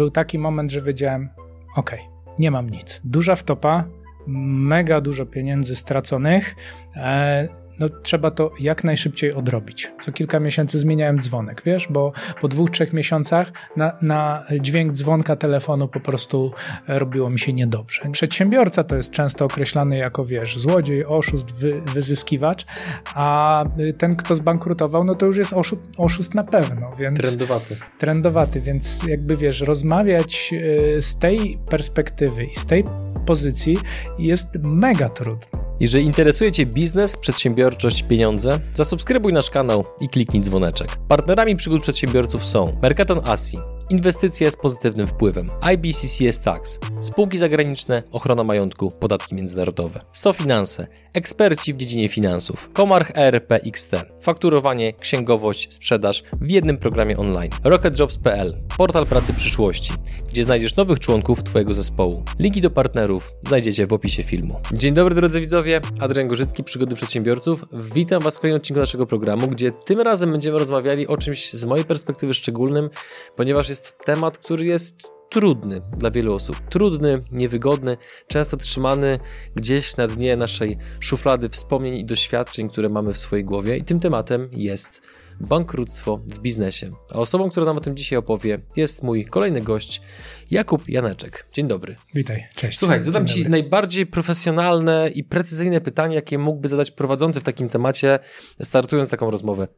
był taki moment, że wiedziałem, ok, nie mam nic. Duża wtopa, mega dużo pieniędzy straconych. E, no, trzeba to jak najszybciej odrobić. Co kilka miesięcy zmieniałem dzwonek, wiesz, bo po dwóch, trzech miesiącach na, na dźwięk dzwonka telefonu po prostu robiło mi się niedobrze. Przedsiębiorca to jest często określany jako, wiesz, złodziej, oszust, wy, wyzyskiwacz, a ten, kto zbankrutował, no to już jest oszust, oszust na pewno, więc... Trendowaty. Trendowaty, więc jakby, wiesz, rozmawiać y, z tej perspektywy i z tej pozycji jest mega trudno. Jeżeli interesuje Cię biznes, przedsiębiorczość, pieniądze, zasubskrybuj nasz kanał i kliknij dzwoneczek. Partnerami przygód przedsiębiorców są Mercaton Asi, inwestycje z pozytywnym wpływem, IBCCS Tax, spółki zagraniczne, ochrona majątku, podatki międzynarodowe, SoFinanse, eksperci w dziedzinie finansów, Komarch ERP XT, fakturowanie, księgowość, sprzedaż w jednym programie online, RocketJobs.pl, portal pracy przyszłości, gdzie znajdziesz nowych członków Twojego zespołu. Linki do partnerów znajdziecie w opisie filmu. Dzień dobry drodzy widzowie, Adrian Gorzycki, Przygody Przedsiębiorców. Witam Was w kolejnym odcinku naszego programu, gdzie tym razem będziemy rozmawiali o czymś z mojej perspektywy szczególnym, ponieważ jest temat, który jest trudny dla wielu osób. Trudny, niewygodny, często trzymany gdzieś na dnie naszej szuflady wspomnień i doświadczeń, które mamy w swojej głowie. I tym tematem jest bankructwo w biznesie. A osobą, która nam o tym dzisiaj opowie, jest mój kolejny gość, Jakub Janeczek. Dzień dobry. Witaj, cześć. Słuchaj, zadam Ci najbardziej profesjonalne i precyzyjne pytanie, jakie mógłby zadać prowadzący w takim temacie, startując taką rozmowę.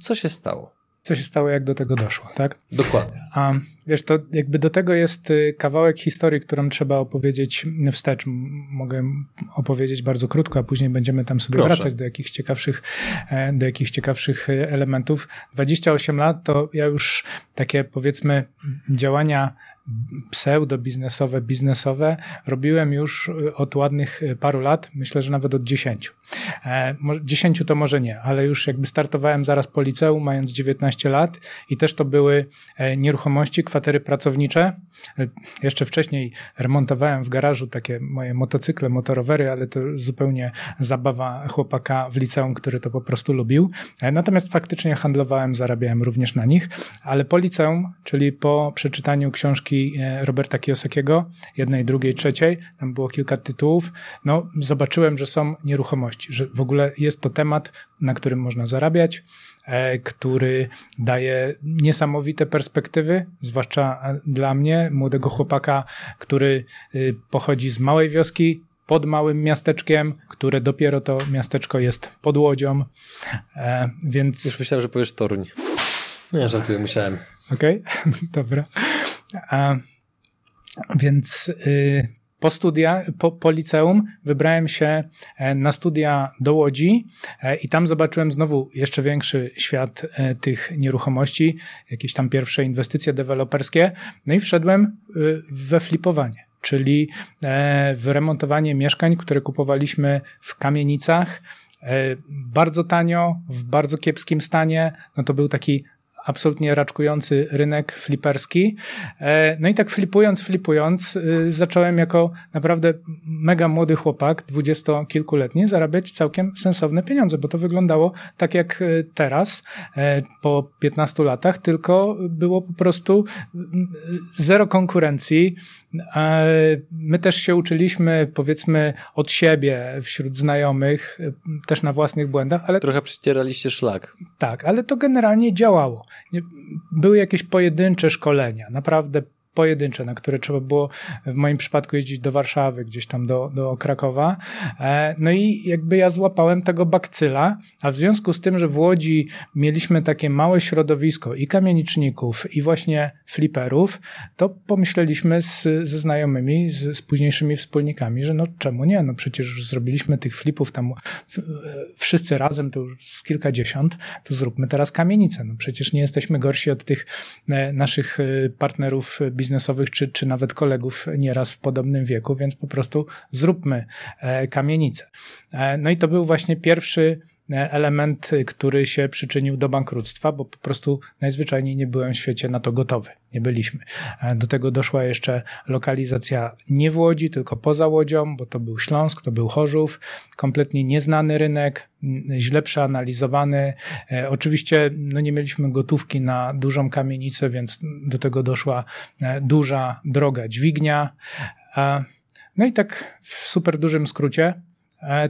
Co się stało? Co się stało, jak do tego doszło, tak? Dokładnie. A wiesz, to jakby do tego jest y, kawałek historii, którą trzeba opowiedzieć wstecz. Mogę opowiedzieć bardzo krótko, a później będziemy tam sobie Proszę. wracać do jakichś ciekawszych, e, do jakichś ciekawszych e, elementów. 28 lat to ja już takie powiedzmy działania pseudo-biznesowe, biznesowe robiłem już od ładnych y, paru lat, myślę, że nawet od dziesięciu. E, dziesięciu to może nie, ale już jakby startowałem zaraz po liceum, mając 19 lat i też to były e, nieruchomości, kwatery pracownicze. E, jeszcze wcześniej remontowałem w garażu takie moje motocykle, motorowery, ale to zupełnie zabawa chłopaka w liceum, który to po prostu lubił. Natomiast faktycznie handlowałem, zarabiałem również na nich, ale po liceum, czyli po przeczytaniu książki Roberta Kiyosakiego, jednej, drugiej, trzeciej, tam było kilka tytułów, no zobaczyłem, że są nieruchomości, że w ogóle jest to temat, na którym można zarabiać, e, który daje niesamowite perspektywy, zwłaszcza e, dla mnie, młodego chłopaka, który pochodzi z małej wioski, pod małym miasteczkiem, które dopiero to miasteczko jest pod łodzią, więc... Już myślałem, że powiesz Toruń. No ja żartuję, musiałem. Okej, okay. dobra. A, więc y, po studia, po, po liceum wybrałem się e, na studia do Łodzi e, i tam zobaczyłem znowu jeszcze większy świat e, tych nieruchomości, jakieś tam pierwsze inwestycje deweloperskie. No i wszedłem we flipowanie czyli w remontowanie mieszkań, które kupowaliśmy w kamienicach, bardzo tanio, w bardzo kiepskim stanie. No to był taki absolutnie raczkujący rynek fliperski. E, no i tak flipując, flipując, y, zacząłem jako naprawdę mega młody chłopak, dwudziestokilkuletni, zarabiać całkiem sensowne pieniądze, bo to wyglądało tak jak y, teraz, e, po 15 latach, tylko było po prostu mm, zero konkurencji. My też się uczyliśmy, powiedzmy, od siebie, wśród znajomych, też na własnych błędach, ale. Trochę przycieraliście szlak. Tak, ale to generalnie działało. Były jakieś pojedyncze szkolenia, naprawdę pojedyncze, na które trzeba było w moim przypadku jeździć do Warszawy, gdzieś tam do, do Krakowa. E, no i jakby ja złapałem tego bakcyla, a w związku z tym, że w Łodzi mieliśmy takie małe środowisko i kamieniczników, i właśnie fliperów, to pomyśleliśmy z, ze znajomymi, z, z późniejszymi wspólnikami, że no czemu nie? No przecież zrobiliśmy tych flipów tam wszyscy razem, to już z kilkadziesiąt, to zróbmy teraz kamienicę. No przecież nie jesteśmy gorsi od tych e, naszych e, partnerów biznesowych, biznesowych, czy, czy nawet kolegów nieraz w podobnym wieku, więc po prostu zróbmy e, kamienicę. E, no i to był właśnie pierwszy element, który się przyczynił do bankructwa, bo po prostu najzwyczajniej nie byłem w świecie na to gotowy. Nie byliśmy. Do tego doszła jeszcze lokalizacja nie w Łodzi, tylko poza Łodzią, bo to był Śląsk, to był Chorzów, kompletnie nieznany rynek, źle przeanalizowany. E, oczywiście no nie mieliśmy gotówki na dużą kamienicę, więc do tego doszła e, duża droga dźwignia. No i tak w super dużym skrócie e,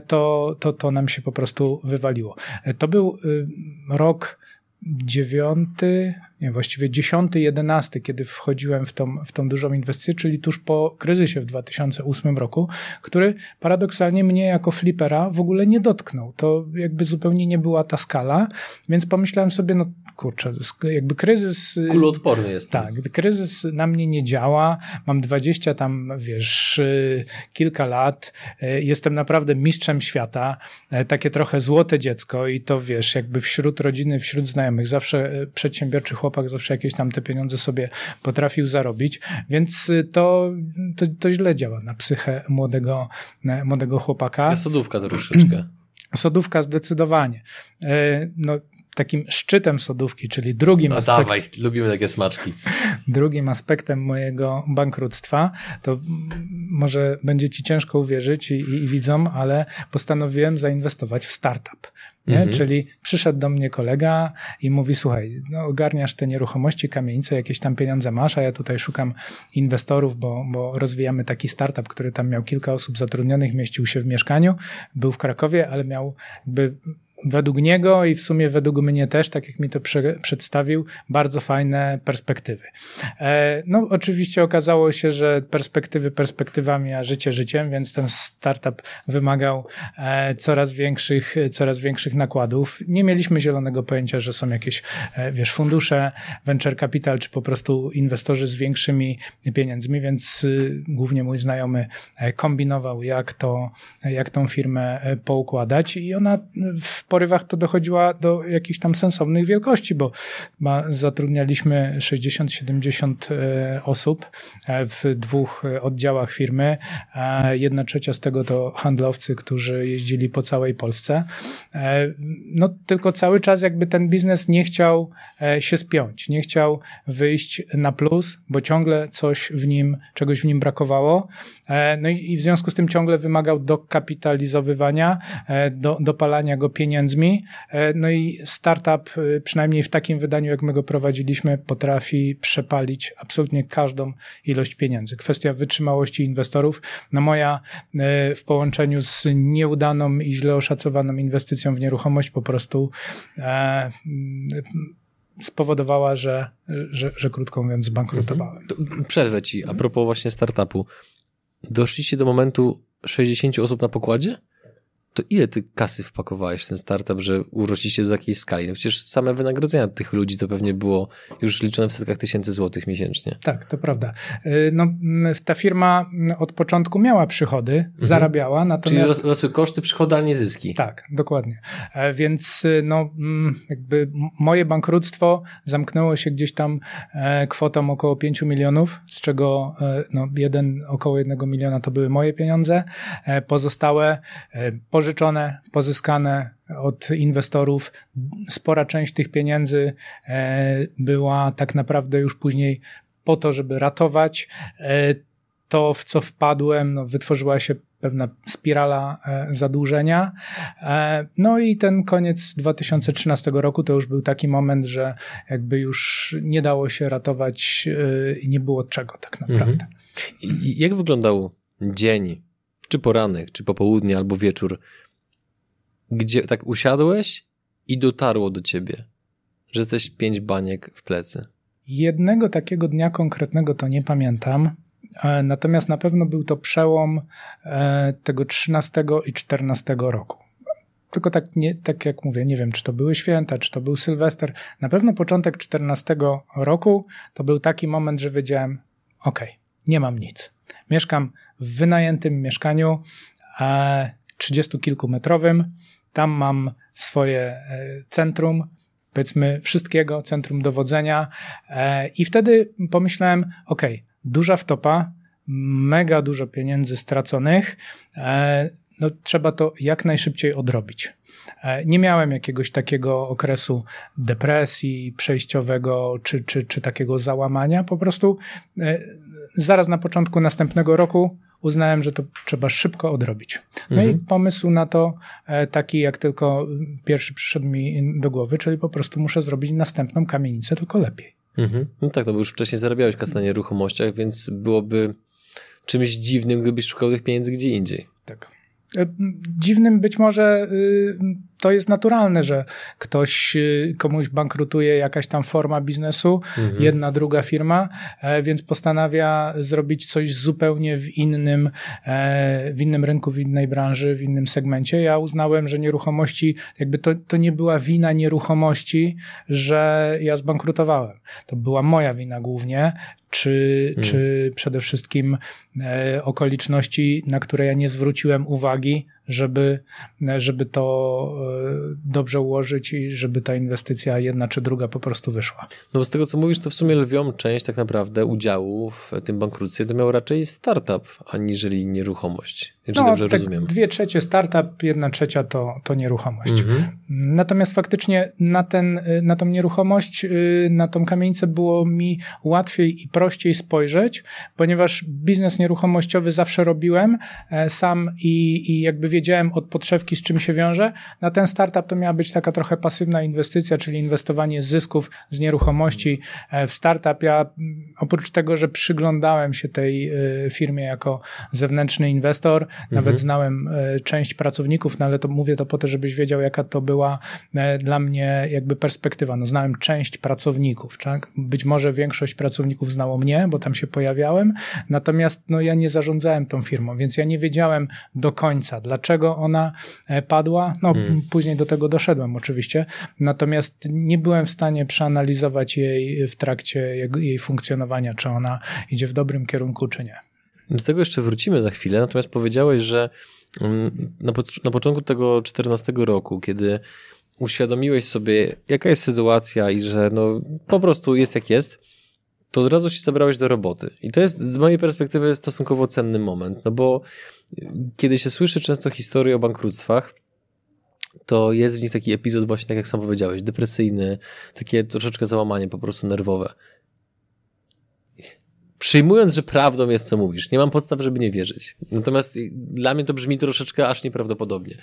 to, to, to nam się po prostu wywaliło. To był y, rok dziewiąty, nie, właściwie 10, 11, kiedy wchodziłem w tą, w tą dużą inwestycję, czyli tuż po kryzysie w 2008 roku, który paradoksalnie mnie jako flipera w ogóle nie dotknął. To jakby zupełnie nie była ta skala, więc pomyślałem sobie, no kurczę, jakby kryzys... Y, Kuloodporny jest. Tak, kryzys na mnie nie działa, mam 20 tam, wiesz, y, kilka lat, y, jestem naprawdę mistrzem świata, takie trochę złote dziecko i to, wiesz, jakby wśród rodziny, wśród znajomych, zawsze przedsiębiorczy chłopak chłopak zawsze jakieś tam te pieniądze sobie potrafił zarobić, więc to, to, to źle działa na psychę młodego, młodego chłopaka. Sodówka troszeczkę. Sodówka zdecydowanie. E, no, takim szczytem sodówki, czyli drugim no, aspektem. Dawaj, lubimy takie smaczki. Drugim aspektem mojego bankructwa, to może będzie ci ciężko uwierzyć i, i widzom, ale postanowiłem zainwestować w startup. Mhm. Czyli przyszedł do mnie kolega i mówi: Słuchaj, no, ogarniasz te nieruchomości, kamienice, jakieś tam pieniądze masz, a ja tutaj szukam inwestorów, bo, bo rozwijamy taki startup, który tam miał kilka osób zatrudnionych, mieścił się w mieszkaniu, był w Krakowie, ale miał jakby według niego i w sumie według mnie też, tak jak mi to prze, przedstawił, bardzo fajne perspektywy. E, no, oczywiście okazało się, że perspektywy perspektywami, a życie życiem, więc ten startup wymagał e, coraz większych, coraz większych nakładów. Nie mieliśmy zielonego pojęcia, że są jakieś, e, wiesz, fundusze, venture capital, czy po prostu inwestorzy z większymi pieniędzmi, więc y, głównie mój znajomy kombinował, jak to, jak tą firmę poukładać i ona w porywach to dochodziła do jakichś tam sensownych wielkości, bo zatrudnialiśmy 60-70 e, osób e, w dwóch e, oddziałach firmy. Jedna trzecia z tego to handlowcy, którzy jeździli po całej Polsce. No tylko cały czas jakby ten biznes nie chciał się spiąć, nie chciał wyjść na plus, bo ciągle coś w nim, czegoś w nim brakowało. No i w związku z tym ciągle wymagał dokapitalizowywania, do, dopalania go pieniędzy pieniędzmi. E, no i startup, e, przynajmniej w takim wydaniu, jak my go prowadziliśmy, potrafi przepalić absolutnie każdą ilość pieniędzy. Kwestia wytrzymałości inwestorów. No moja e, w połączeniu z nieudaną i źle oszacowaną inwestycją w nieruchomość po prostu spowodowała, że, że, że krótko mówiąc zbankrutowałem. Mhm. Przerwę ci, a propos właśnie startupu. Doszliście do momentu 60 osób na pokładzie? To ile ty kasy wpakowałeś w ten startup, że urośliście do takiej skali? No przecież same wynagrodzenia tych ludzi to pewnie było już liczone w setkach tysięcy złotych miesięcznie. Tak, to prawda. Y, no, ta firma od początku miała przychody, mhm. zarabiała, natomiast... Czyli rosły koszty, przychody, ale nie zyski. Tak, dokładnie. E, więc y, no, jakby moje bankructwo zamknęło się gdzieś tam e, kwotą około 5 milionów, z czego e, no, jeden, około jednego miliona to były moje pieniądze, pozostałe pożyczone pożyczone, pozyskane od inwestorów. Spora część tych pieniędzy e, była tak naprawdę już później po to, żeby ratować. E, to, w co wpadłem, no, wytworzyła się pewna spirala e, zadłużenia. No i ten koniec 2013 roku to już był taki moment, że jakby już nie dało się ratować i nie było czego tak naprawdę. Mhm. Jak wyglądał dzień czy poranek, czy popołudnie, albo wieczór, gdzie tak usiadłeś i dotarło do ciebie, że jesteś pięć baniek w plecy? Jednego takiego dnia konkretnego to nie pamiętam. E, natomiast na pewno był to przełom e, tego 13 i 14 roku. Tylko tak, nie, tak jak mówię, nie wiem, czy to były święta, czy to był Sylwester. Na pewno początek 14 roku to był taki moment, że wiedziałem, ok, nie mam nic. Mieszkam w wynajętym mieszkaniu, trzydziestu kilkumetrowym. Tam mam swoje e, centrum, powiedzmy wszystkiego, centrum dowodzenia. E, I wtedy pomyślałem, ok, duża wtopa, mega dużo pieniędzy straconych. E, no, trzeba to jak najszybciej odrobić. E, nie miałem jakiegoś takiego okresu depresji przejściowego czy, czy, czy takiego załamania. Po prostu e, zaraz na początku następnego roku uznałem, że to trzeba szybko odrobić. No mhm. i pomysł na to e, taki, jak tylko pierwszy przyszedł mi do głowy, czyli po prostu muszę zrobić następną kamienicę, tylko lepiej. Mhm. No tak, no bo już wcześniej zarabiałeś kasę na nieruchomościach, więc byłoby czymś dziwnym, gdybyś szukał tych pieniędzy gdzie indziej. Tak. E, dziwnym być może y, to jest naturalne, że ktoś, y, komuś bankrutuje jakaś tam forma biznesu, mhm. jedna, druga firma, e, więc postanawia zrobić coś zupełnie w innym, e, w innym rynku, w innej branży, w innym segmencie. Ja uznałem, że nieruchomości, jakby to, to nie była wina nieruchomości, że ja zbankrutowałem. To była moja wina głównie, czy, hmm. czy przede wszystkim e, okoliczności, na które ja nie zwróciłem uwagi, żeby, żeby to e, dobrze ułożyć i żeby ta inwestycja jedna czy druga po prostu wyszła. No bo z tego co mówisz, to w sumie lwią część tak naprawdę udziału w tym bankructwie to miał raczej startup, aniżeli nieruchomość. Czy no, dobrze tak rozumiem? Dwie trzecie startup, jedna trzecia to, to nieruchomość. Mhm. Natomiast faktycznie na, ten, na tą nieruchomość, y, na tą kamienicę było mi łatwiej i prościej spojrzeć, ponieważ biznes nieruchomościowy zawsze robiłem e, sam i, i jakby wiedziałem od podszewki, z czym się wiąże. Na ten startup to miała być taka trochę pasywna inwestycja, czyli inwestowanie zysków z nieruchomości e, w startup. Ja oprócz tego, że przyglądałem się tej e, firmie jako zewnętrzny inwestor, nawet mhm. znałem e, część pracowników, no ale to mówię to po to, żebyś wiedział, jaka to była dla mnie jakby perspektywa. No znałem część pracowników, tak? Być może większość pracowników znało mnie, bo tam się pojawiałem, natomiast no ja nie zarządzałem tą firmą, więc ja nie wiedziałem do końca, dlaczego ona e, padła. No, hmm. później do tego doszedłem oczywiście, natomiast nie byłem w stanie przeanalizować jej w trakcie jej funkcjonowania, czy ona idzie w dobrym kierunku, czy nie. Do tego jeszcze wrócimy za chwilę, natomiast powiedziałeś, że mm, na, na początku tego 14 roku, kiedy uświadomiłeś sobie, jaka jest sytuacja i że no, po prostu jest jak jest, to od razu się zabrałeś do roboty. I to jest z mojej perspektywy stosunkowo cenny moment, no bo kiedy się słyszy często historie o bankructwach, to jest w nich taki epizod właśnie, tak jak sam powiedziałeś, depresyjny, takie troszeczkę załamanie po prostu nerwowe. Przyjmując, że prawdą jest, co mówisz, nie mam podstaw, żeby nie wierzyć. Natomiast dla mnie to brzmi troszeczkę aż nieprawdopodobnie.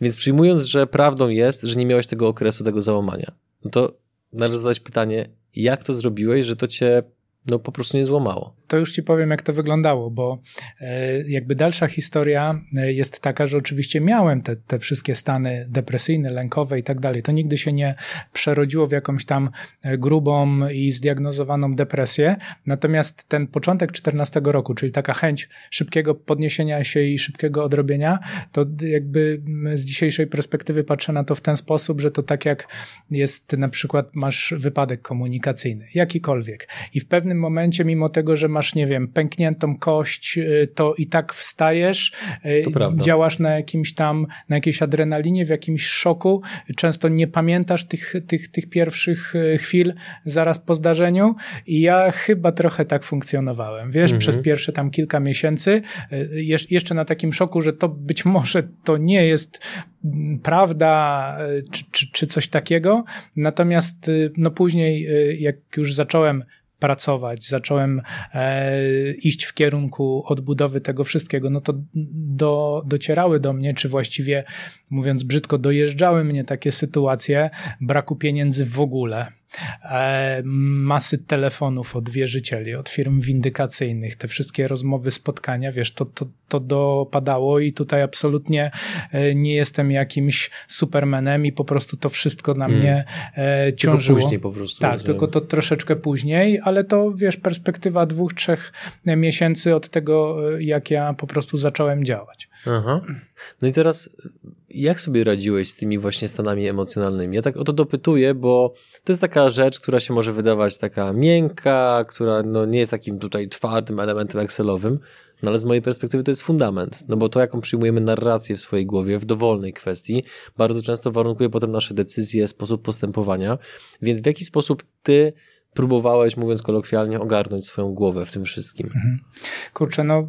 Więc przyjmując, że prawdą jest, że nie miałeś tego okresu, tego załamania, no to należy zadać pytanie, jak to zrobiłeś, że to cię no, po prostu nie złamało? To już ci powiem, jak to wyglądało, bo e, jakby dalsza historia e, jest taka, że oczywiście miałem te, te wszystkie stany depresyjne, lękowe i tak dalej. To nigdy się nie przerodziło w jakąś tam e, grubą i zdiagnozowaną depresję. Natomiast ten początek 14 roku, czyli taka chęć szybkiego podniesienia się i szybkiego odrobienia, to jakby z dzisiejszej perspektywy patrzę na to w ten sposób, że to tak jak jest na przykład masz wypadek komunikacyjny, jakikolwiek. I w pewnym momencie, mimo tego, że masz masz, nie wiem, pękniętą kość, y, to i tak wstajesz, y, działasz na jakimś tam, na jakiejś adrenalinie, w jakimś szoku, często nie pamiętasz tych, tych, tych pierwszych y, chwil zaraz po zdarzeniu. I ja chyba trochę tak funkcjonowałem, wiesz, mhm. przez pierwsze tam kilka miesięcy, jeszcze na takim szoku, że to być może to nie jest mm, prawda, czy, czy, czy coś takiego, natomiast no później, jak już zacząłem pracować, zacząłem e, iść w kierunku odbudowy tego wszystkiego, no to do, docierały do mnie, czy właściwie mówiąc brzydko, dojeżdżały mnie takie sytuacje braku pieniędzy w ogóle masy telefonów od wierzycieli, od firm windykacyjnych, te wszystkie rozmowy, spotkania, wiesz, to, to, to dopadało i tutaj absolutnie e, nie jestem jakimś supermanem i po prostu to wszystko na mnie hmm. ciążyło. Tylko później po prostu. Tak, tylko to troszeczkę później, ale to wiesz, perspektywa dwóch, trzech miesięcy od tego, jak ja po prostu zacząłem działać. Aha. No i teraz jak sobie radziłeś z tymi właśnie stanami emocjonalnymi? Ja tak o to dopytuję, bo to jest taka rzecz, która się może wydawać taka miękka, która no nie jest takim tutaj twardym elementem Excelowym, no ale z mojej perspektywy to jest fundament, no bo to, jaką przyjmujemy narrację w swojej głowie w dowolnej kwestii, bardzo często warunkuje potem nasze decyzje, sposób postępowania, więc w jaki sposób ty próbowałeś, mówiąc kolokwialnie, ogarnąć swoją głowę w tym wszystkim? Mhm. Kurczę, no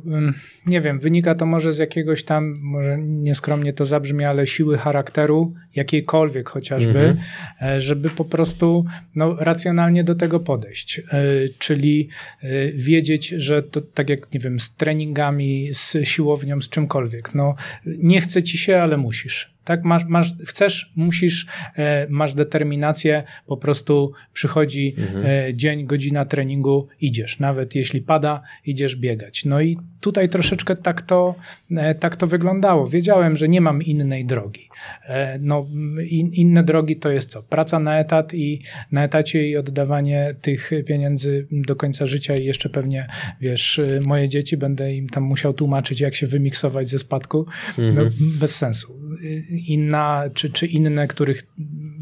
nie wiem, wynika to może z jakiegoś tam, może nieskromnie to zabrzmi, ale siły charakteru, jakiejkolwiek chociażby, mhm. E, żeby po prostu no, racjonalnie do tego podejść. E, czyli e, wiedzieć, że to tak jak, nie wiem, z treningami, z siłownią, z czymkolwiek. No, nie chce ci się, ale musisz. Tak, masz, masz, chcesz, musisz, e, masz determinację, po prostu przychodzi mhm. e, dzień, godzina treningu, idziesz. Nawet jeśli pada, idziesz biegać. No i tutaj troszeczkę tak to, e, tak to wyglądało. Wiedziałem, że nie mam innej drogi. E, no, in, inne drogi to jest co? Praca na etat i na etacie i oddawanie tych pieniędzy do końca życia i jeszcze pewnie, wiesz, e, moje dzieci będę im tam musiał tłumaczyć, jak się wymiksować ze spadku. No, mhm. Bez sensu inna, czy, czy inne, których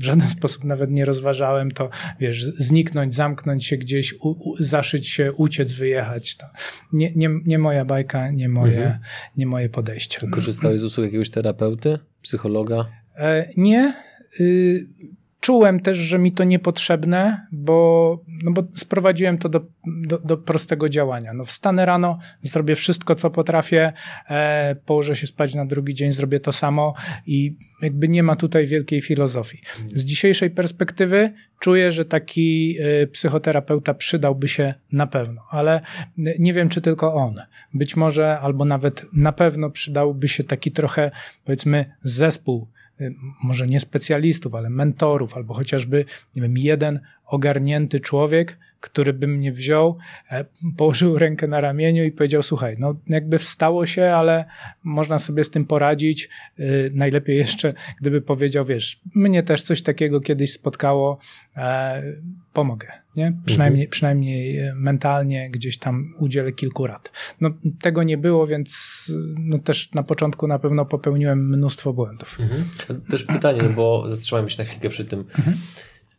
w żaden sposób nawet nie rozważałem, to wiesz, zniknąć, zamknąć się gdzieś, u, u, zaszyć się, uciec, wyjechać. To nie, nie, nie moja bajka, nie moje, mhm. nie moje podejście. Korzystałeś z usług jakiegoś terapeuty, psychologa? E, nie. Y Czułem też, że mi to niepotrzebne, bo, no bo sprowadziłem to do, do, do prostego działania. No wstanę rano, zrobię wszystko, co potrafię, e, położę się spać na drugi dzień, zrobię to samo i jakby nie ma tutaj wielkiej filozofii. Z dzisiejszej perspektywy czuję, że taki e, psychoterapeuta przydałby się na pewno, ale nie wiem, czy tylko on. Być może, albo nawet na pewno przydałby się taki trochę, powiedzmy, zespół może nie specjalistów, ale mentorów, albo chociażby, nie wiem, jeden ogarnięty człowiek, który by mnie wziął, e, położył rękę na ramieniu i powiedział: Słuchaj, no jakby wstało się, ale można sobie z tym poradzić. Y, najlepiej jeszcze, gdyby powiedział: Wiesz, mnie też coś takiego kiedyś spotkało, e, pomogę. Nie? Przynajmniej, mhm. przynajmniej e, mentalnie gdzieś tam udzielę kilku rad. No, tego nie było, więc no, też na początku na pewno popełniłem mnóstwo błędów. Mhm. Też pytanie, bo zatrzymajmy się na chwilkę przy tym. Mhm.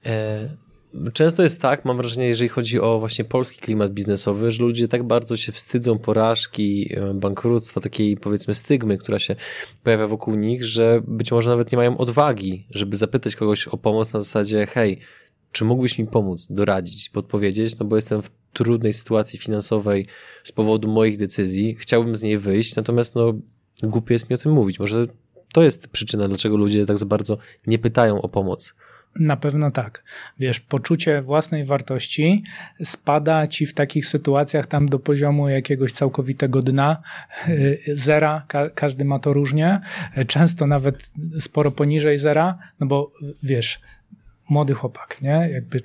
E Często jest tak, mam wrażenie, jeżeli chodzi o właśnie polski klimat biznesowy, że ludzie tak bardzo się wstydzą porażki, e, bankructwa, takiej powiedzmy stygmy, która się pojawia wokół nich, że być może nawet nie mają odwagi, żeby zapytać kogoś o pomoc na zasadzie, hej, czy mógłbyś mi pomóc, doradzić, podpowiedzieć, no bo jestem w trudnej sytuacji finansowej z powodu moich decyzji, chciałbym z niej wyjść, natomiast no głupie jest mi o tym mówić. Może to jest przyczyna, dlaczego ludzie tak za bardzo nie pytają o pomoc. Na pewno tak. Wiesz, poczucie własnej wartości spada ci w takich sytuacjach tam do poziomu jakiegoś całkowitego dna, y, zera, ka każdy ma to różnie, często nawet sporo poniżej zera, no bo wiesz, młody chłopak, nie? Jakby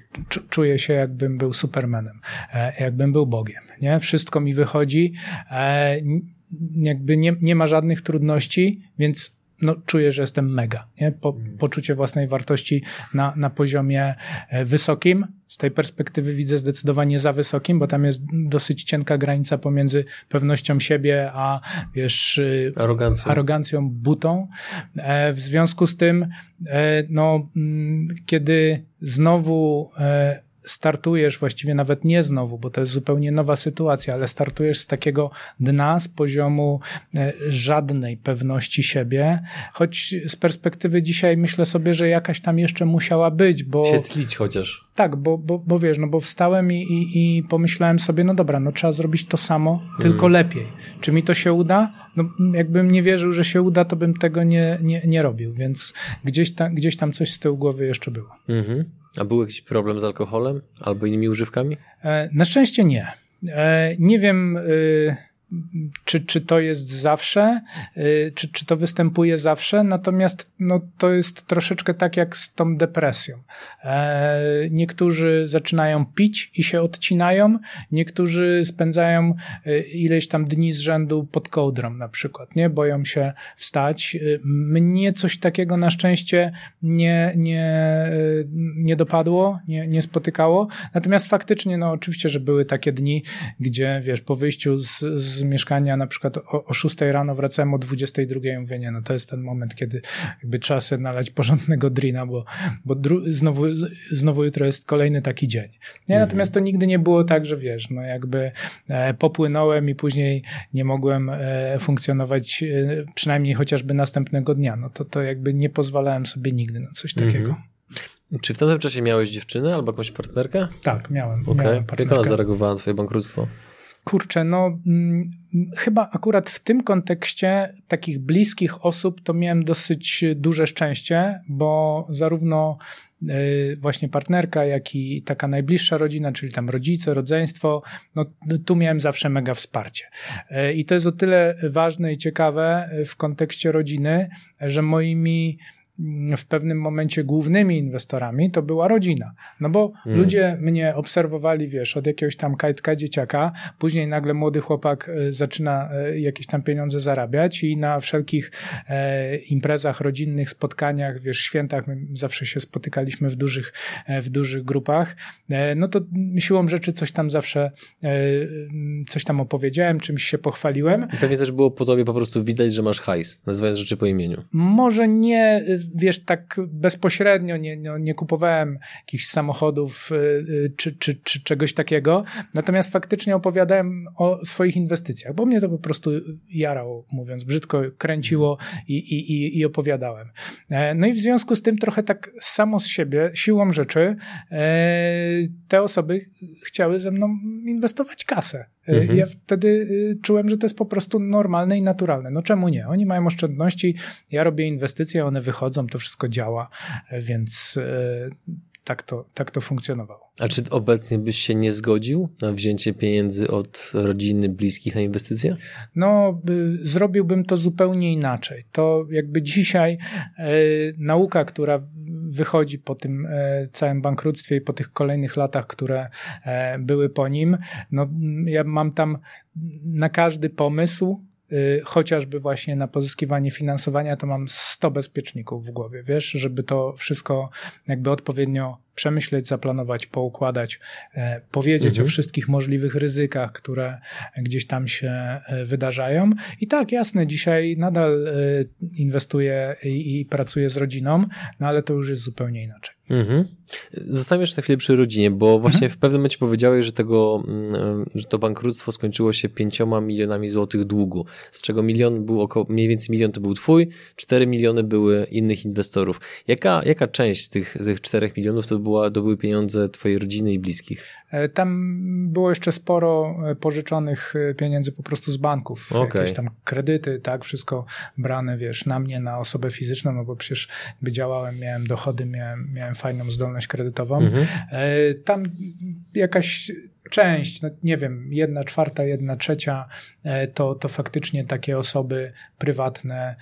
czuję się, jakbym był supermanem, e, jakbym był Bogiem, nie? Wszystko mi wychodzi, e, jakby nie, nie ma żadnych trudności, więc no, czuję, że jestem mega. Nie? Po, mm. poczucie własnej wartości na, na poziomie e, wysokim. Z tej perspektywy widzę zdecydowanie za wysokim, bo tam jest dosyć cienka granica pomiędzy pewnością siebie, a wiesz, y, arogancją, arogancją butą. E, w związku z tym, e, no, mm, kiedy znowu startujesz właściwie nawet nie znowu, bo to jest zupełnie nowa sytuacja, ale startujesz z takiego dna, z poziomu e, żadnej pewności siebie, choć z perspektywy dzisiaj myślę sobie, że jakaś tam jeszcze musiała być, bo... Się tlić chociaż. Tak, bo, bo, bo wiesz, no bo wstałem i, i, i pomyślałem sobie, no dobra, no trzeba zrobić to samo, tylko mm. lepiej. Czy mi to się uda? No jakbym nie wierzył, że się uda, to bym tego nie, nie, nie robił, więc gdzieś, ta, gdzieś tam coś z tyłu głowy jeszcze było. Mm-hmm. A był jakiś problem z alkoholem albo innymi używkami? E, na szczęście nie. E, nie wiem. Czy, czy to jest zawsze, y, czy, czy to występuje zawsze, natomiast no, to jest troszeczkę tak jak z tą depresją. E, niektórzy zaczynają pić i się odcinają, niektórzy spędzają y, ileś tam dni z rzędu pod kołdrą na przykład, nie? Boją się wstać. Y, mnie coś takiego na szczęście nie, nie, nie dopadło, nie, nie spotykało, natomiast faktycznie, no oczywiście, że były takie dni, gdzie wiesz, po wyjściu z, z z mieszkania na przykład o, o 6 rano, wracałem o 22, mówię, nie, no to jest ten moment, kiedy jakby trzeba sobie nalać porządnego drina, bo, bo znowu, znowu jutro jest kolejny taki dzień. Nie? Mhm. Natomiast to nigdy nie było tak, że wiesz, no jakby e, popłynąłem i później nie mogłem e, funkcjonować e, przynajmniej chociażby następnego dnia. No to, to jakby nie pozwalałem sobie nigdy na coś takiego. Mhm. Czy w tamtym czasie miałeś dziewczynę albo jakąś partnerkę? Tak, miałem. Okej. miałem Jak partnerkę. ona zareagowała na twoje bankructwo? Kurczę, no mm, chyba akurat w tym kontekście takich bliskich osób to miałem dosyć duże szczęście, bo zarówno y, właśnie partnerka, jak i taka najbliższa rodzina, czyli tam rodzice, rodzeństwo, no tu miałem zawsze mega wsparcie. Y, I to jest o tyle ważne i ciekawe w kontekście rodziny, że moimi w pewnym momencie głównymi inwestorami to była rodzina. No bo Mm. ludzie mnie obserwowali, wiesz, od jakiegoś tam kajtka dzieciaka, później nagle młody chłopak e, zaczyna e, jakieś tam pieniądze zarabiać i na wszelkich e, imprezach rodzinnych, spotkaniach, wiesz, świętach, my zawsze się spotykaliśmy w dużych, e, w dużych grupach, e, no to siłą rzeczy coś tam zawsze, e, coś tam opowiedziałem, czymś się pochwaliłem. I pewnie też było po tobie po prostu widać, że masz hajs, nazywając rzeczy po imieniu. Może nie, wiesz, tak bezpośrednio nie, nie, nie kupowałem jakichś samochodów y, y, czy, czy, czy czegoś takiego, natomiast faktycznie opowiadałem o swoich inwestycjach, bo mnie to po prostu jarało, mówiąc brzydko, kręciło i, i, i, i opowiadałem. E, No i w związku z tym trochę tak samo z siebie, siłą rzeczy, e, te osoby chciały ze mną inwestować kasę. E, Mhm. Ja wtedy y, czułem, że to jest po prostu normalne i naturalne. No czemu nie? Oni mają oszczędności, ja robię inwestycje, one wychodzą, to wszystko działa, e, więc e, tak to, tak to funkcjonowało. A czy obecnie byś się nie zgodził na wzięcie pieniędzy od rodziny, bliskich na inwestycje? No, y, zrobiłbym to zupełnie inaczej. To jakby dzisiaj e, nauka, która wychodzi po tym e, całym bankructwie i po tych kolejnych latach, które e, były po nim, no ja mam tam na każdy pomysł y, chociażby właśnie na pozyskiwanie finansowania, to mam 100 bezpieczników w głowie, wiesz, żeby to wszystko jakby odpowiednio przemyśleć, zaplanować, poukładać, e, powiedzieć Mhm. o wszystkich możliwych ryzykach, które gdzieś tam się e, wydarzają. I tak, jasne, dzisiaj nadal e, inwestuję i, i pracuję z rodziną, no ale to już jest zupełnie inaczej. Mhm. Zostawiam jeszcze na chwilę przy rodzinie, bo właśnie w pewnym momencie powiedziałeś, że, tego, mm, że to bankructwo skończyło się pięcioma milionami złotych długu, z czego milion był około, mniej więcej milion to był twój, cztery miliony były innych inwestorów. Jaka, jaka część z tych, tych czterech milionów to, była, to były pieniądze twojej rodziny i bliskich? E, Tam było jeszcze sporo e, pożyczonych e, pieniędzy po prostu z banków. Okej. Jakieś tam kredyty, tak, wszystko brane, wiesz, na mnie, na osobę fizyczną, no bo przecież jakby działałem, miałem dochody, miałem, miałem fajną zdolność kredytową. Mhm. Tam jakaś część, no nie wiem, jedna czwarta, jedna trzecia, e, to, to faktycznie takie osoby prywatne,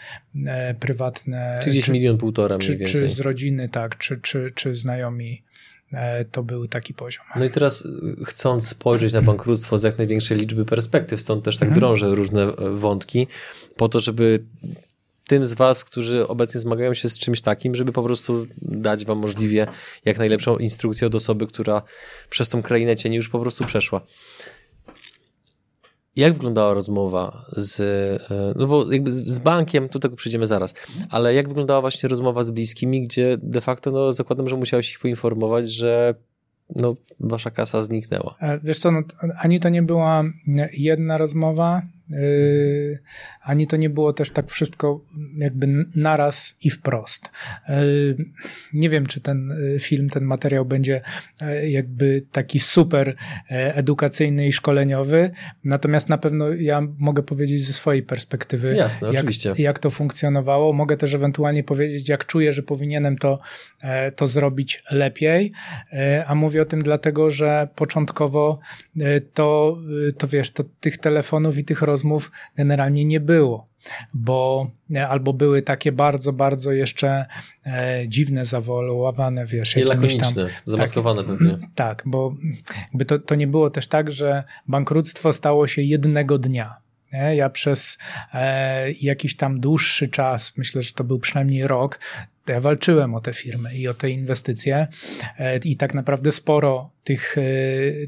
e, prywatne Czy gdzieś milion, półtora mniej czy, więcej. czy z rodziny, tak, czy, czy, czy znajomi, e, to był taki poziom. No i teraz chcąc spojrzeć na bankructwo z jak największej liczby perspektyw, stąd też tak Mhm. drążę różne wątki, po to, żeby tym z was, którzy obecnie zmagają się z czymś takim, żeby po prostu dać wam możliwie jak najlepszą instrukcję od osoby, która przez tą krainę cieni już po prostu przeszła. Jak wyglądała rozmowa z, e, no bo jakby z, bankiem, do tego przyjdziemy zaraz, ale jak wyglądała właśnie rozmowa z bliskimi, gdzie de facto, no zakładam, że musiałeś ich poinformować, że no, wasza kasa zniknęła. E, Wiesz co, no, ani to nie była jedna rozmowa, ani to nie było też tak wszystko jakby naraz i wprost. Yy, nie wiem, czy ten y, film, ten materiał będzie jakby taki super edukacyjny i szkoleniowy, natomiast na pewno ja mogę powiedzieć ze swojej perspektywy, Jasne, jak, oczywiście. jak to funkcjonowało. Mogę też ewentualnie powiedzieć, jak czuję, że powinienem to, to zrobić lepiej, a mówię o tym dlatego, że początkowo to, to wiesz, to tych telefonów i tych rozmów generalnie nie było. Bo e, albo były takie bardzo, bardzo jeszcze e, dziwne, zawolowane, wiesz, I jakimiś tam lakoniczne, zamaskowane pewnie. tak, bo jakby to, to nie było też tak, że bankructwo stało się jednego dnia. Ja przez e, jakiś tam dłuższy czas, myślę, że to był przynajmniej rok, to ja walczyłem o te firmy i o te inwestycje e, i tak naprawdę sporo tych, e,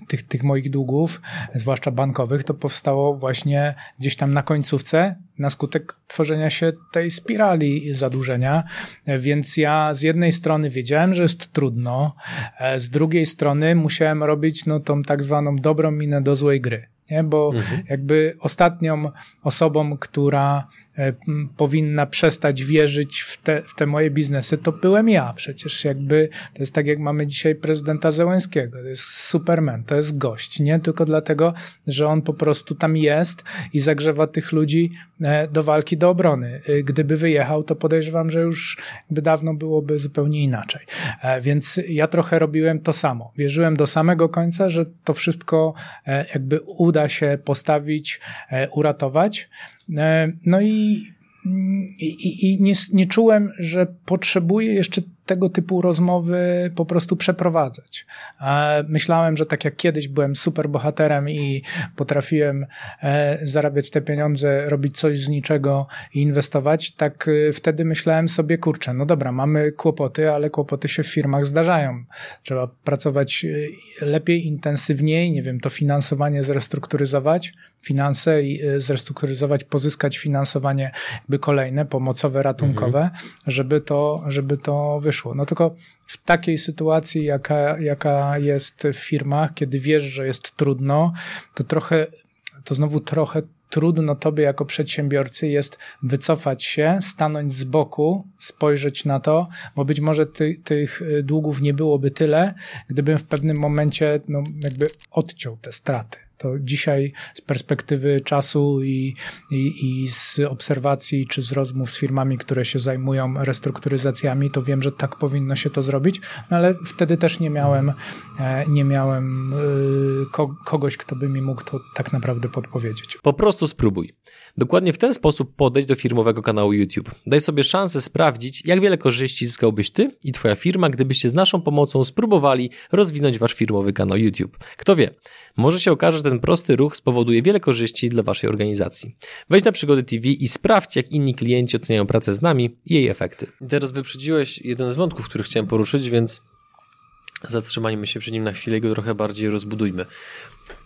tych, tych moich długów, zwłaszcza bankowych, to powstało właśnie gdzieś tam na końcówce na skutek tworzenia się tej spirali zadłużenia. E, Więc ja z jednej strony wiedziałem, że jest trudno, z drugiej strony musiałem robić no, tą tak zwaną dobrą minę do złej gry. nie? bo mhm. jakby ostatnią osobą, która powinna przestać wierzyć w te, w te moje biznesy, to byłem ja. Przecież jakby to jest tak, jak mamy dzisiaj prezydenta Zełenskiego. To jest Superman, to jest gość. Nie tylko dlatego, że on po prostu tam jest i zagrzewa tych ludzi e, do walki, do obrony. E, gdyby wyjechał, to podejrzewam, że już by dawno byłoby zupełnie inaczej. Więc ja trochę robiłem to samo. Wierzyłem do samego końca, że to wszystko jakby uda się postawić, uratować. No i, i, i nie, nie czułem, że potrzebuję jeszcze tego typu rozmowy po prostu przeprowadzać. Myślałem, że tak jak kiedyś byłem super bohaterem i potrafiłem e, zarabiać te pieniądze, robić coś z niczego i inwestować, tak e, wtedy myślałem sobie, kurczę, no dobra, mamy kłopoty, ale kłopoty się w firmach zdarzają. Trzeba pracować e, lepiej, intensywniej, nie wiem, to finansowanie zrestrukturyzować, finanse i zrestrukturyzować, pozyskać finansowanie jakby kolejne, pomocowe, ratunkowe, mhm. żeby to, żeby to wyszło. No tylko w takiej sytuacji, jaka, jaka jest w firmach, kiedy wiesz, że jest trudno, to trochę, to znowu trochę trudno tobie jako przedsiębiorcy jest wycofać się, stanąć z boku, spojrzeć na to, bo być może ty, tych długów nie byłoby tyle, gdybym w pewnym momencie no, jakby odciął te straty to dzisiaj z perspektywy czasu i, i, i, z obserwacji czy z rozmów z firmami, które się zajmują restrukturyzacjami, to wiem, że tak powinno się to zrobić, no ale wtedy też nie miałem, e, nie miałem e, kogoś, kto by mi mógł to tak naprawdę podpowiedzieć. Po prostu spróbuj. Dokładnie w ten sposób podejść do firmowego kanału YouTube. Daj sobie szansę sprawdzić, jak wiele korzyści zyskałbyś ty i twoja firma, gdybyście z naszą pomocą spróbowali rozwinąć wasz firmowy kanał YouTube. Kto wie, może się okaże, że ten prosty ruch spowoduje wiele korzyści dla waszej organizacji. Wejdź na Przygody TV i sprawdź, jak inni klienci oceniają pracę z nami i jej efekty. Teraz wyprzedziłeś jeden z wątków, który chciałem poruszyć, więc zatrzymajmy się przy nim na chwilę i go trochę bardziej rozbudujmy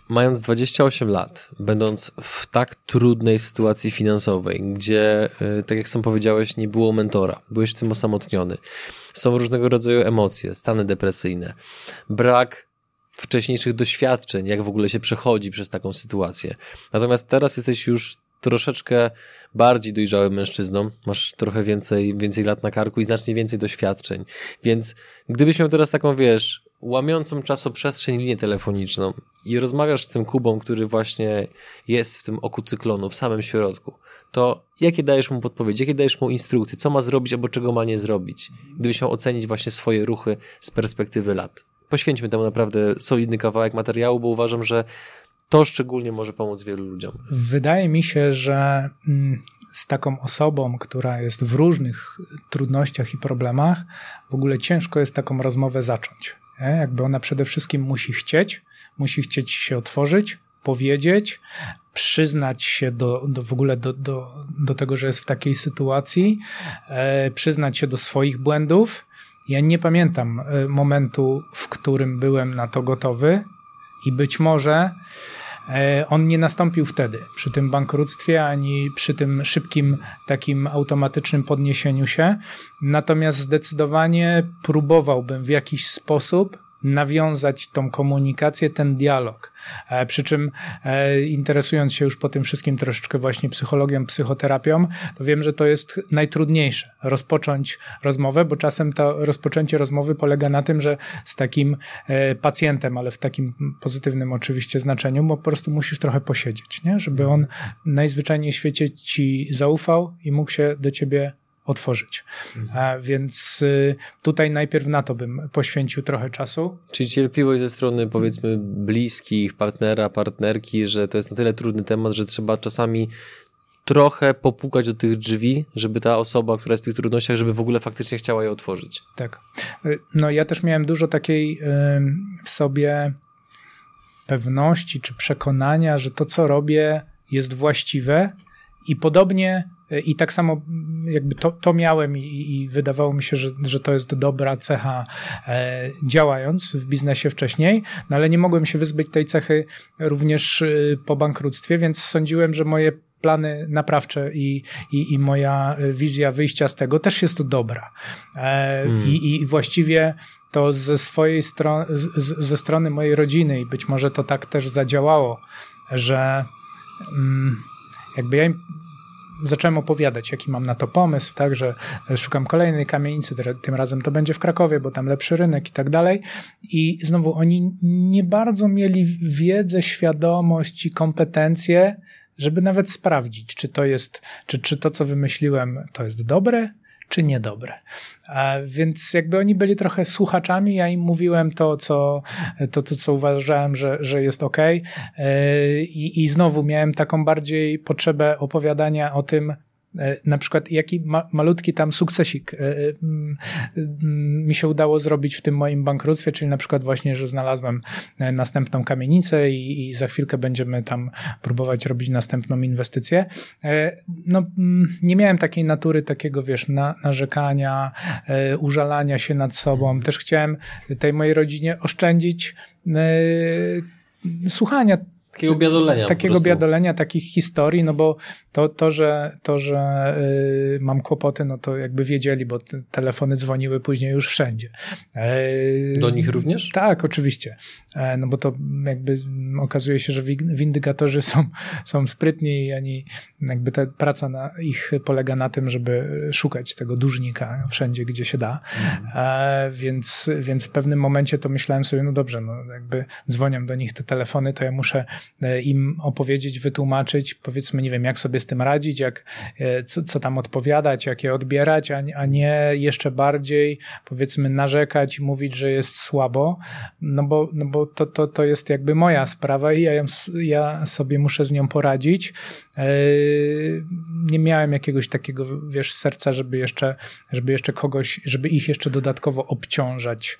mając 28 lat, będąc w tak trudnej sytuacji finansowej, gdzie, y, tak jak sam powiedziałeś, nie było mentora, byłeś w tym osamotniony, są różnego rodzaju emocje, stany depresyjne, brak wcześniejszych doświadczeń, jak w ogóle się przechodzi przez taką sytuację. Natomiast teraz jesteś już troszeczkę bardziej dojrzałym mężczyzną, masz trochę więcej, więcej lat na karku i znacznie więcej doświadczeń. Więc gdybyś miał teraz taką, wiesz, łamiącą czasoprzestrzeń linię telefoniczną i rozmawiasz z tym Kubą, który właśnie jest w tym oku cyklonu, w samym środku, to jakie dajesz mu podpowiedzi, jakie dajesz mu instrukcje, co ma zrobić albo czego ma nie zrobić, gdybyś miał ocenić właśnie swoje ruchy z perspektywy lat. Poświęćmy temu naprawdę solidny kawałek materiału, bo uważam, że to szczególnie może pomóc wielu ludziom. Wydaje mi się, że mm, z taką osobą, która jest w różnych trudnościach i problemach, w ogóle ciężko jest taką rozmowę zacząć. Nie? Jakby ona przede wszystkim musi chcieć, musi chcieć się otworzyć, powiedzieć, przyznać się do, do w ogóle do, do, do tego, że jest w takiej sytuacji, e, przyznać się do swoich błędów. Ja nie pamiętam e, momentu, w którym byłem na to gotowy i być może on nie nastąpił wtedy, przy tym bankructwie, ani przy tym szybkim, takim automatycznym podniesieniu się. Natomiast zdecydowanie próbowałbym w jakiś sposób nawiązać tą komunikację, ten dialog. E, przy czym e, interesując się już po tym wszystkim troszeczkę właśnie psychologią, psychoterapią, to wiem, że to jest najtrudniejsze. Rozpocząć rozmowę, bo czasem to rozpoczęcie rozmowy polega na tym, że z takim e, pacjentem, ale w takim pozytywnym oczywiście znaczeniu, bo po prostu musisz trochę posiedzieć, nie? żeby on najzwyczajniej w świecie ci zaufał i mógł się do ciebie otworzyć. Mhm. Więc y, tutaj najpierw na to bym poświęcił trochę czasu. Czyli cierpliwość ze strony powiedzmy bliskich, partnera, partnerki, że to jest na tyle trudny temat, że trzeba czasami trochę popukać do tych drzwi, żeby ta osoba, która jest w tych trudnościach, żeby w ogóle faktycznie chciała je otworzyć. Tak. Y, no ja też miałem dużo takiej w sobie pewności czy przekonania, że to, co robię, jest właściwe i podobnie i tak samo jakby to, to miałem i, i, wydawało mi się, że, że to jest dobra cecha e, działając w biznesie wcześniej, no ale nie mogłem się wyzbyć tej cechy również e, po bankructwie, więc sądziłem, że moje plany naprawcze i, i, i moja wizja wyjścia z tego też jest dobra. E, mm. i, I właściwie to ze swojej strony, ze strony mojej rodziny i być może to tak też zadziałało że mm, jakby ja im zacząłem opowiadać, jaki mam na to pomysł, tak, że szukam kolejnej kamienicy, tym razem to będzie w Krakowie, bo tam lepszy rynek i tak dalej. I znowu oni nie bardzo mieli wiedzę, świadomość i kompetencje, żeby nawet sprawdzić, czy to jest, czy, czy to, co wymyśliłem, to jest dobre, czy niedobre. Więc jakby oni byli trochę słuchaczami, ja im mówiłem to, co, to, to, co uważałem, że, że jest ok. E, I, I znowu miałem taką bardziej potrzebę opowiadania o tym, na przykład jaki ma, malutki tam sukcesik e, e, mi się udało zrobić w tym moim bankructwie, czyli na przykład właśnie, że znalazłem następną kamienicę i, i za chwilkę będziemy tam próbować robić następną inwestycję. No, nie miałem takiej natury takiego, wiesz, na, narzekania, użalania się nad sobą. Też chciałem tej mojej rodzinie oszczędzić słuchania Takiego biadolenia. Takiego biadolenia, takich historii, no bo to, to że, to, że y, mam kłopoty, no to jakby wiedzieli, bo te telefony dzwoniły później już wszędzie. E, Do nich również? Tak, oczywiście. E, no bo to jakby okazuje się, że windygatorzy są, są sprytni i oni, jakby ta praca na ich polega na tym, żeby szukać tego dłużnika wszędzie, gdzie się da. E, więc, więc w pewnym momencie to myślałem sobie, no dobrze, no jakby dzwonią do nich te telefony, to ja muszę im opowiedzieć, wytłumaczyć, powiedzmy, nie wiem, jak sobie z tym radzić, jak, e, co, co tam odpowiadać, jak je odbierać, a, a nie jeszcze bardziej, powiedzmy, narzekać i mówić, że jest słabo, no bo, no bo to, to, to jest jakby moja sprawa i ja, ja sobie muszę z nią poradzić. E, nie miałem jakiegoś takiego, wiesz, serca, żeby jeszcze, żeby jeszcze kogoś, żeby ich jeszcze dodatkowo obciążać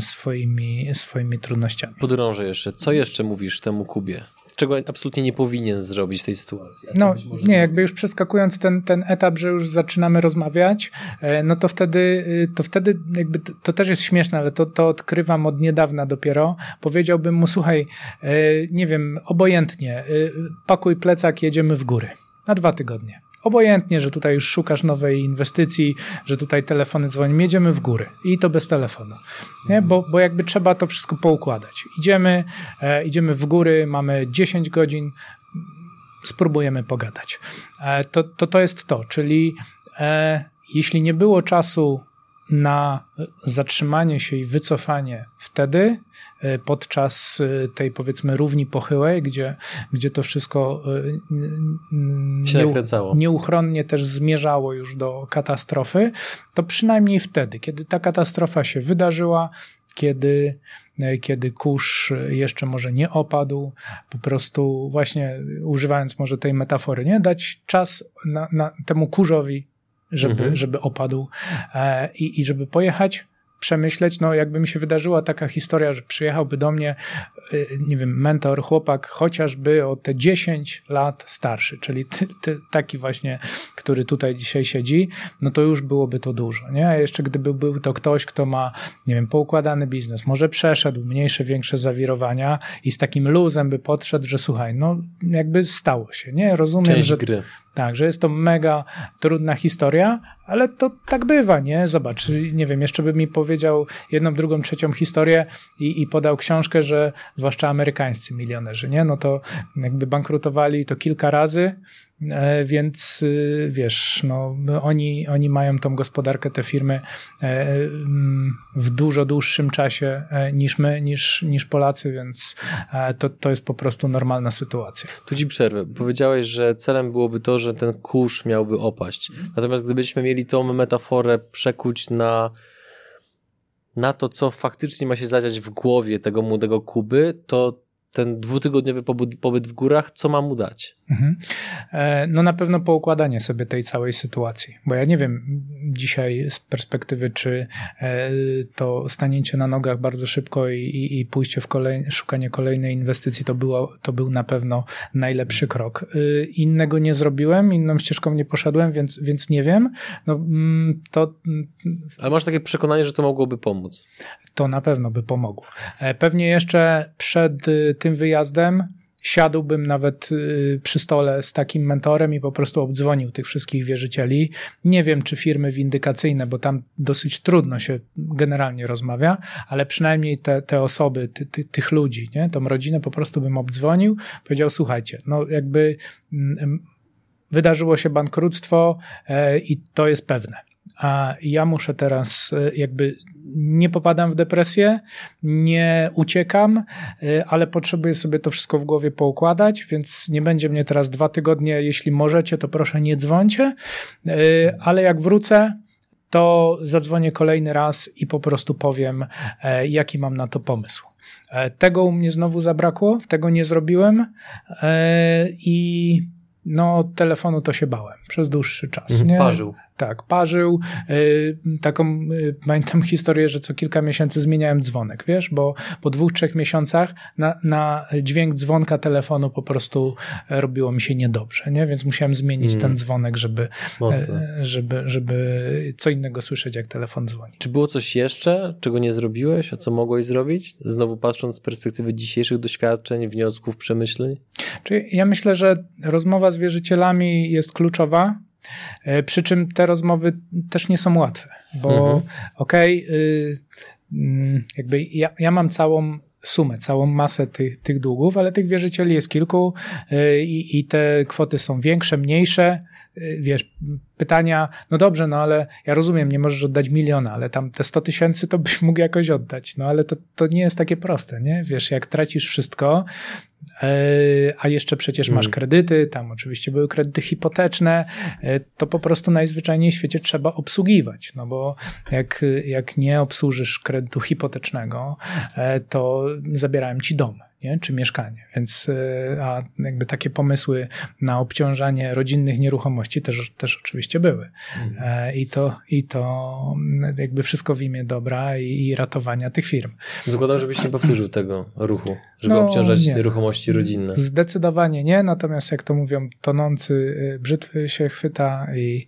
swoimi, swoimi trudnościami. Podrążę jeszcze. Co jeszcze mówisz temu Kubie? Czego absolutnie nie powinien zrobić w tej sytuacji. No nie, jakby już przeskakując ten, ten etap, że już zaczynamy rozmawiać, e, no to wtedy, y, to wtedy jakby to też jest śmieszne, ale to, to odkrywam od niedawna dopiero. Powiedziałbym mu, słuchaj, e, nie wiem, obojętnie, y, pakuj plecak, jedziemy w góry. Na dwa tygodnie. Obojętnie, że tutaj już szukasz nowej inwestycji, że tutaj telefony dzwonią, jedziemy w góry i to bez telefonu, nie? Bo, bo jakby trzeba to wszystko poukładać. Idziemy, e, idziemy w góry, mamy 10 godzin, spróbujemy pogadać. E, to, to, to jest to, czyli e, jeśli nie było czasu na zatrzymanie się i wycofanie wtedy, e, podczas e, tej powiedzmy równi pochyłej, gdzie, gdzie to wszystko e, nie, nieuchronnie też zmierzało już do katastrofy, to przynajmniej wtedy, kiedy ta katastrofa się wydarzyła, kiedy, kiedy kurz jeszcze może nie opadł, po prostu właśnie używając może tej metafory, nie dać czas na, na temu kurzowi żeby, mhm. żeby opadł e, i, i żeby pojechać, przemyśleć, no jakby mi się wydarzyła taka historia, że przyjechałby do mnie, y, nie wiem, mentor, chłopak, chociażby o te 10 lat starszy, czyli ty, ty, taki właśnie, który tutaj dzisiaj siedzi, no to już byłoby to dużo, nie? A jeszcze gdyby był to ktoś, kto ma, nie wiem, poukładany biznes, może przeszedł mniejsze, większe zawirowania i z takim luzem by podszedł, że słuchaj, no jakby stało się, nie? Rozumiem, Część że... Gry. Tak, że jest to mega trudna historia, ale to tak bywa, nie? Zobacz, nie wiem, jeszcze by mi powiedział jedną, drugą, trzecią historię i, i podał książkę, że zwłaszcza amerykańscy milionerzy, nie? No to jakby bankrutowali to kilka razy, więc y, wiesz, no, oni, oni mają tą gospodarkę, te firmy e, w dużo dłuższym czasie e, niż my, niż, niż Polacy, więc to, to jest po prostu normalna sytuacja. Tu ci przerwę. Powiedziałeś, że celem byłoby to, że ten kurz miałby opaść. Natomiast gdybyśmy mieli tą metaforę przekuć na na to, co faktycznie ma się zadziać w głowie tego młodego Kuby, to ten dwutygodniowy pobyt, w górach, co mam mu dać? Mhm. E, no na pewno poukładanie sobie tej całej sytuacji, bo ja nie wiem dzisiaj z perspektywy, czy e, to stanięcie na nogach bardzo szybko i, i pójście w kolej, szukanie kolejnej inwestycji to, było, to był na pewno najlepszy krok. E, innego nie zrobiłem, inną ścieżką nie poszedłem, więc, więc nie wiem. No, mm, to, mm, Ale masz takie przekonanie, że to mogłoby pomóc? To na pewno by pomogło. Pewnie jeszcze przed tym wyjazdem siadłbym nawet y, przy stole z takim mentorem i po prostu obdzwonił tych wszystkich wierzycieli. Nie wiem, czy firmy windykacyjne, bo tam dosyć trudno się generalnie rozmawia, ale przynajmniej te, te osoby, ty, ty, tych ludzi, nie? tą rodzinę po prostu bym obdzwonił, powiedział, słuchajcie, no jakby mm, wydarzyło się bankructtwo e, i to jest pewne. A ja muszę teraz e, jakby nie popadam w depresję, nie uciekam, y, ale potrzebuję sobie to wszystko w głowie poukładać, więc nie będzie mnie teraz dwa tygodnie. Jeśli możecie, to proszę nie dzwońcie, y, ale jak wrócę, to zadzwonię kolejny raz i po prostu powiem, e, jaki mam na to pomysł. E, tego u mnie znowu zabrakło, tego nie zrobiłem e, i no, telefonu to się bałem przez dłuższy czas. Mhm, nie? Parzył. Tak, parzył. Y, taką, y, pamiętam historię, że co kilka miesięcy zmieniałem dzwonek, wiesz, bo po dwóch, trzech miesiącach na, na dźwięk dzwonka telefonu po prostu robiło mi się niedobrze, nie? Więc musiałem zmienić mm. ten dzwonek, żeby, e, żeby, żeby co innego słyszeć, jak telefon dzwoni. Czy było coś jeszcze, czego nie zrobiłeś, a co mogłeś zrobić? Znowu patrząc z perspektywy dzisiejszych doświadczeń, wniosków, przemyśleń? Czyli ja myślę, że rozmowa z wierzycielami jest kluczowa, przy czym te rozmowy też nie są łatwe, bo mhm. okej, okay, jakby ja, ja mam całą sumę, całą masę tych, tych długów, ale tych wierzycieli jest kilku y, i, i te kwoty są większe, mniejsze. Y, wiesz, pytania, no dobrze, no ale ja rozumiem, nie możesz oddać miliona, ale tam te 100 tysięcy to byś mógł jakoś oddać. No ale to, to nie jest takie proste, nie? Wiesz, jak tracisz wszystko, E, a jeszcze przecież masz mm. kredyty, tam oczywiście były kredyty hipoteczne, e, to po prostu najzwyczajniej w świecie trzeba obsługiwać, no bo jak, jak nie obsłużysz kredytu hipotecznego, e, to zabierałem ci dom nie? czy mieszkanie. Więc a jakby takie pomysły na obciążanie rodzinnych nieruchomości też, też oczywiście były. Mhm. I, to, I to jakby wszystko w imię dobra i, i ratowania tych firm. Zakładam, żebyś nie powtórzył tego ruchu, żeby no, obciążać nie. nieruchomości rodzinne. Zdecydowanie nie, natomiast jak to mówią, tonący e, brzytwy się chwyta i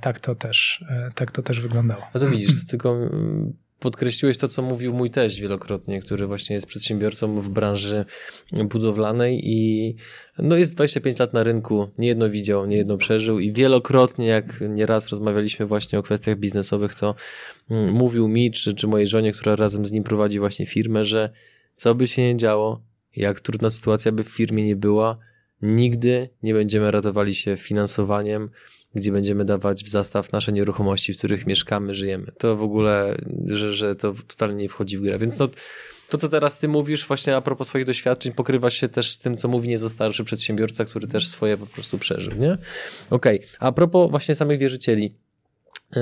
tak to też, tak to też wyglądało. A to widzisz, to tylko mm, podkreśliłeś to, co mówił mój teść wielokrotnie, który właśnie jest przedsiębiorcą w branży budowlanej i no jest 25 lat na rynku, niejedno widział, niejedno przeżył i wielokrotnie, jak nieraz rozmawialiśmy właśnie o kwestiach biznesowych, to mm, mówił mi, czy, czy mojej żonie, która razem z nim prowadzi właśnie firmę, że co by się nie działo, jak trudna sytuacja by w firmie nie była, nigdy nie będziemy ratowali się finansowaniem, gdzie będziemy dawać w zastaw nasze nieruchomości, w których mieszkamy, żyjemy. To w ogóle, że, że to totalnie nie wchodzi w grę. Więc no, to, co teraz ty mówisz, właśnie a propos swoich doświadczeń, pokrywa się też z tym, co mówi nieco starszy przedsiębiorca, który też swoje po prostu przeżył, nie? Okej, okay. a propos właśnie samych wierzycieli, y,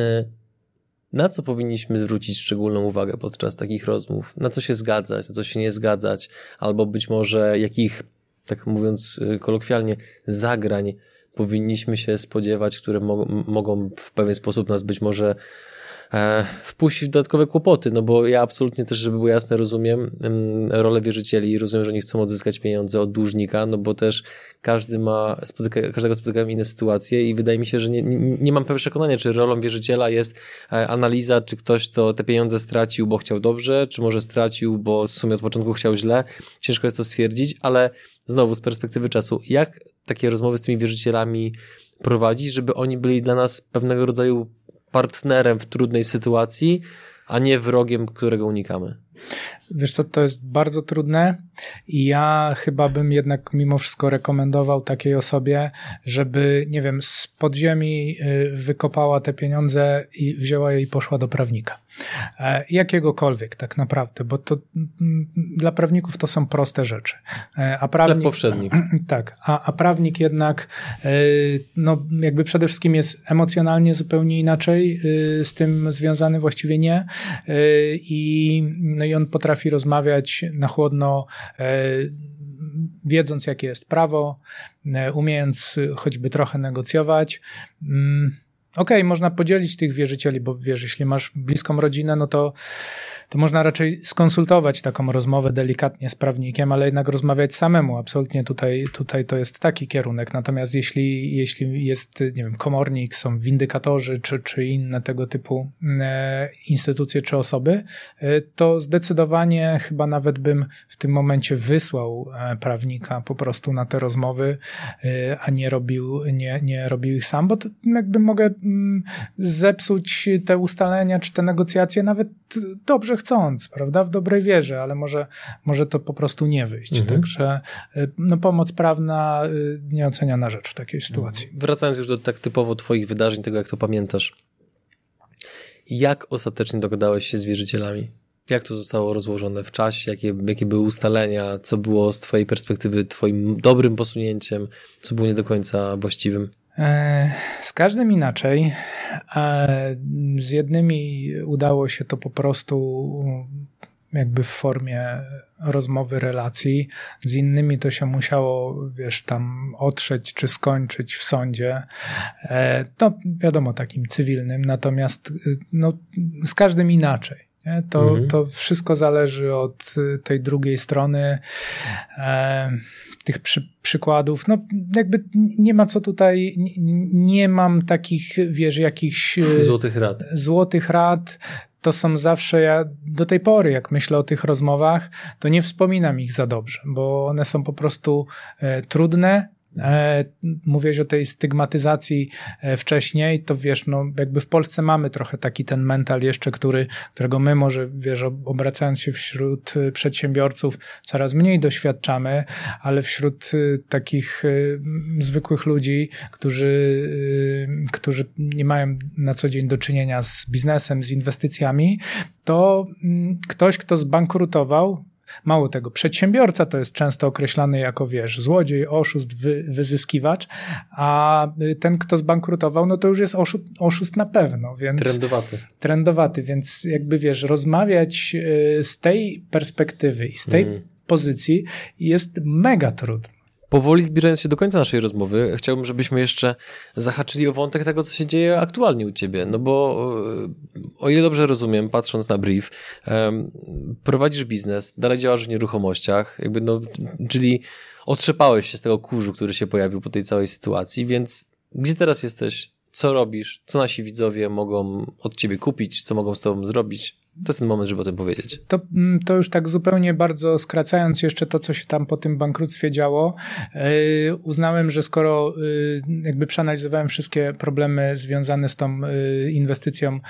na co powinniśmy zwrócić szczególną uwagę podczas takich rozmów? Na co się zgadzać, na co się nie zgadzać, albo być może jakich, tak mówiąc y, kolokwialnie, zagrań powinniśmy się spodziewać, które mo mogą w pewien sposób nas być może wpuścić w dodatkowe kłopoty, no bo ja absolutnie też, żeby było jasne, rozumiem rolę wierzycieli i rozumiem, że oni chcą odzyskać pieniądze od dłużnika, no bo też każdy ma, spotyka, każdego spotykają inne sytuacje i wydaje mi się, że nie, nie, nie mam przekonania, czy rolą wierzyciela jest e, analiza, czy ktoś to te pieniądze stracił, bo chciał dobrze, czy może stracił, bo w sumie od początku chciał źle. Ciężko jest to stwierdzić, ale znowu z perspektywy czasu, jak takie rozmowy z tymi wierzycielami prowadzić, żeby oni byli dla nas pewnego rodzaju partnerem w trudnej sytuacji, a nie wrogiem, którego unikamy? Wiesz co, to jest bardzo trudne i ja chyba bym jednak mimo wszystko rekomendował takiej osobie, żeby, nie wiem, z podziemi y, wykopała te pieniądze i wzięła je i poszła do prawnika. E, jakiegokolwiek tak naprawdę, bo to mm, dla prawników to są proste rzeczy. E, a prawnik, powszedni. Tak, a, a prawnik jednak e, no, jakby przede wszystkim jest emocjonalnie zupełnie inaczej z tym związany, właściwie nie i, no i on potrafi rozmawiać na chłodno wiedząc, jakie jest prawo, umiejąc choćby trochę negocjować. Mm, okej, okay, można podzielić tych wierzycieli, bo wiesz, jeśli masz bliską rodzinę, no to to można raczej skonsultować taką rozmowę delikatnie z prawnikiem, ale jednak rozmawiać samemu. Absolutnie tutaj, tutaj to jest taki kierunek. Natomiast jeśli, jeśli jest, nie wiem, komornik, są windykatorzy czy, czy inne tego typu e, instytucje czy osoby, e, to zdecydowanie chyba nawet bym w tym momencie wysłał e, prawnika po prostu na te rozmowy, a nie robił, nie, nie robił ich sam, bo to jakby mogę mm, zepsuć te ustalenia czy te negocjacje nawet dobrze chcąc, prawda, w dobrej wierze, ale może, może to po prostu nie wyjść. Mhm. Także no, pomoc prawna nieoceniana rzecz w takiej sytuacji. Wracając już do tak typowo twoich wydarzeń, tego jak to pamiętasz, jak ostatecznie dogadałeś się z wierzycielami? Jak to zostało rozłożone w czasie? Jakie, jakie były ustalenia? Co było z Twojej perspektywy Twoim dobrym posunięciem? Co było nie do końca właściwym? E, z każdym inaczej. E, z jednymi udało się to po prostu jakby w formie rozmowy, relacji. Z innymi to się musiało, wiesz, tam otrzeć czy skończyć w sądzie. E, to wiadomo, takim cywilnym, natomiast no, z każdym inaczej. To, mhm. to wszystko zależy od tej drugiej strony. E, tych przy, przykładów. No, jakby nie ma co tutaj, nie, nie mam takich, wiesz, jakichś. Złotych rad. Złotych rad to są zawsze, ja do tej pory, jak myślę o tych rozmowach, to nie wspominam ich za dobrze, bo one są po prostu e, trudne, E, mówiłeś o tej stygmatyzacji e, wcześniej, to wiesz, no jakby w Polsce mamy trochę taki ten mental jeszcze, który, którego my może, wiesz, obracając się wśród e, przedsiębiorców coraz mniej doświadczamy, ale wśród takich zwykłych ludzi, którzy, którzy nie mają na co dzień do czynienia z biznesem, z inwestycjami, to mm, ktoś, kto zbankrutował, Mało tego, przedsiębiorca to jest często określany jako, wiesz, złodziej, oszust, wy, wyzyskiwacz, a ten, kto zbankrutował, no to już jest oszust, oszust na pewno, więc... Trendowaty. Trendowaty, więc jakby, wiesz, rozmawiać y, z tej perspektywy i z tej mm. pozycji jest mega trudno. Powoli zbliżając się do końca naszej rozmowy, chciałbym, żebyśmy jeszcze zahaczyli o wątek tego, co się dzieje aktualnie u ciebie. No bo o ile dobrze rozumiem, patrząc na brief, prowadzisz biznes, dalej działasz w nieruchomościach, jakby no, czyli otrzepałeś się z tego kurzu, który się pojawił po tej całej sytuacji, więc gdzie teraz jesteś? Co robisz? Co nasi widzowie mogą od ciebie kupić? Co mogą z tobą zrobić? To jest ten moment, żeby o tym powiedzieć. To, mm, to już tak zupełnie bardzo skracając jeszcze to, co się tam po tym bankructwie działo, yy, uznałem, że skoro yy, jakby przeanalizowałem wszystkie problemy związane z tą yy, inwestycją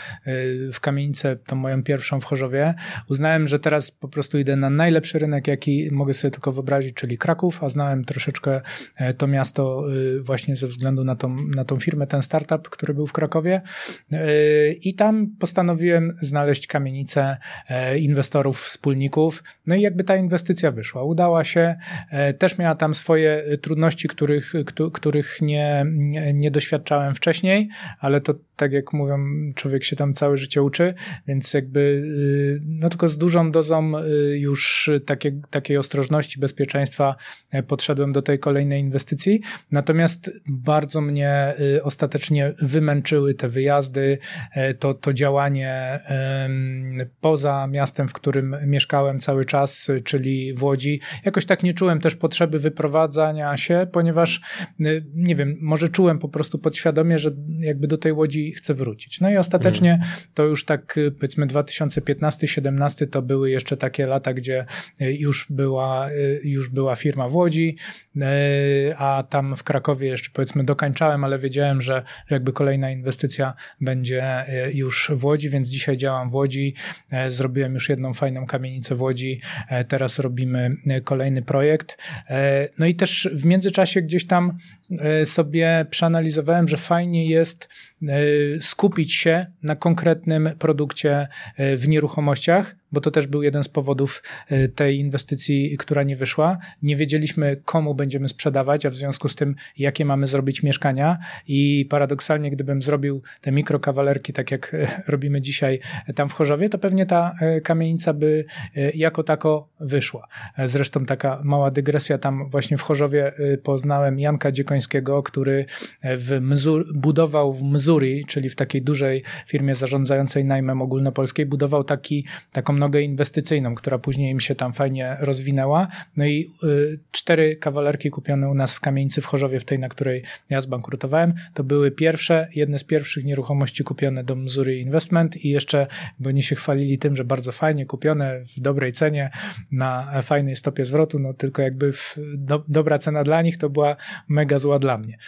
w kamienicę, tą moją pierwszą w Chorzowie, uznałem, że teraz po prostu idę na najlepszy rynek, jaki mogę sobie tylko wyobrazić, czyli Kraków, a znałem troszeczkę to miasto właśnie ze względu na tą, na tą firmę, ten startup, który był w Krakowie i tam postanowiłem znaleźć kamienicę e, inwestorów, wspólników. No i jakby ta inwestycja wyszła. Udała się, e, też miała tam swoje trudności, których, których nie, nie doświadczałem wcześniej, ale to tak jak mówią, człowiek się tam całe życie uczy, więc jakby y, no tylko z dużą dozą y, już takie, takiej ostrożności, bezpieczeństwa e, podszedłem do tej kolejnej inwestycji. Natomiast bardzo mnie y, ostatecznie wymęczyły te wyjazdy, to, to działanie poza miastem, w którym mieszkałem cały czas, czyli w Łodzi. Jakoś tak nie czułem też potrzeby wyprowadzania się, ponieważ nie wiem, może czułem po prostu podświadomie, że jakby do tej Łodzi chce wrócić. No i ostatecznie mm. to już tak powiedzmy 2015-17 to były jeszcze takie lata, gdzie e, już była, już była firma w Łodzi, a tam w Krakowie jeszcze powiedzmy dokańczałem, ale wiedziałem, że jakby kolejna inwestycja będzie już w Łodzi, więc dzisiaj działam w Łodzi. Zrobiłem już jedną fajną kamienicę w Łodzi, teraz robimy kolejny projekt. No i też w międzyczasie gdzieś tam sobie przeanalizowałem, że fajnie jest skupić się na konkretnym produkcie e, w nieruchomościach, bo to też był jeden z powodów e, tej inwestycji, która nie wyszła. Nie wiedzieliśmy, komu będziemy sprzedawać, a w związku z tym, jakie mamy zrobić mieszkania. I paradoksalnie, gdybym zrobił te mikrokawalerki, tak jak e, robimy dzisiaj tam w Chorzowie, to pewnie ta kamienica by jako tako wyszła. Zresztą taka mała dygresja, tam właśnie w Chorzowie poznałem Janka Dziekońskiego, który w Mzur, budował w Mzuri, czyli w takiej dużej firmie zarządzającej najmem ogólnopolskiej, budował taki, taką nogę inwestycyjną, która później im się tam fajnie rozwinęła. No i y, cztery kawalerki kupione u nas w kamienicy w Chorzowie, w tej, na której ja zbankrutowałem, to były pierwsze, jedne z pierwszych nieruchomości kupione do Missouri Investment i jeszcze, bo oni się chwalili tym, że bardzo fajnie kupione, w dobrej cenie, na fajnej stopie zwrotu, no tylko jakby w, do, dobra cena dla nich to była mega zła dla mnie.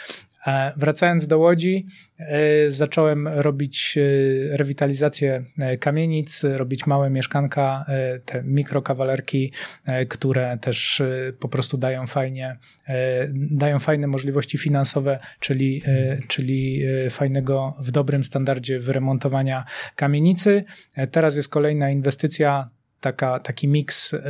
E, wracając do Łodzi, e, zacząłem robić e, rewitalizację kamienic, robić małe mieszkanka, te mikrokawalerki, które też po prostu dają fajnie, dają fajne możliwości finansowe, czyli, czyli fajnego w dobrym standardzie wyremontowania kamienicy. Teraz jest kolejna inwestycja taka, taki miks, y,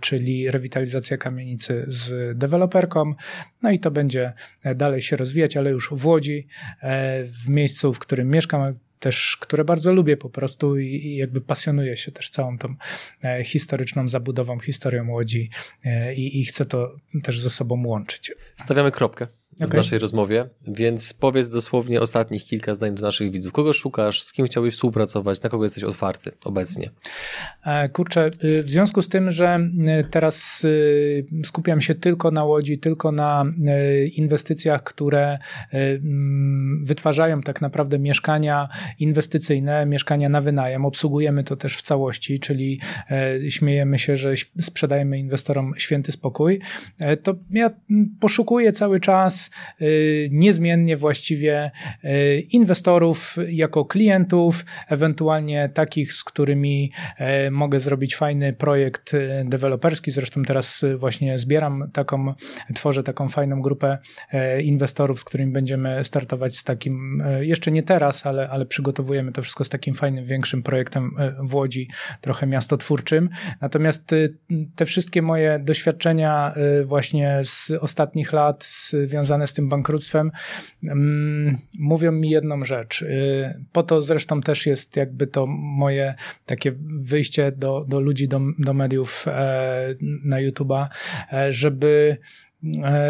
czyli rewitalizacja kamienicy z deweloperką. No i to będzie dalej się rozwijać, ale już w Łodzi, e, w miejscu, w którym mieszkam, też, które bardzo lubię po prostu i, i jakby pasjonuję się też całą tą e, historyczną zabudową, historią Łodzi e, i, i chcę to też ze sobą łączyć. Stawiamy kropkę okay. w naszej rozmowie, więc powiedz dosłownie ostatnich kilka zdań do naszych widzów. Kogo szukasz, z kim chciałbyś współpracować, na kogo jesteś otwarty obecnie? E, kurczę, y, w związku z tym, że y, teraz y, skupiam się tylko na Łodzi, tylko na inwestycjach, które mm, wytwarzają tak naprawdę mieszkania inwestycyjne, mieszkania na wynajem. Obsługujemy to też w całości, czyli e, śmiejemy się, że sprzedajemy inwestorom święty spokój. E, to ja poszukuję cały czas Y, niezmiennie właściwie y, inwestorów jako klientów, ewentualnie takich, z którymi y, mogę zrobić fajny projekt deweloperski. Zresztą teraz właśnie zbieram taką, tworzę taką fajną grupę inwestorów, z którymi będziemy startować z takim, jeszcze nie teraz, ale, ale przygotowujemy to wszystko z takim fajnym, większym projektem w Łodzi, trochę miastotwórczym. Natomiast te wszystkie moje doświadczenia właśnie z ostatnich lat związane związane z tym bankructwem, mm, mówią mi jedną rzecz. Y, po to zresztą też jest jakby to moje takie wyjście do, do ludzi, do, do mediów e, na YouTube'a, e, żeby e,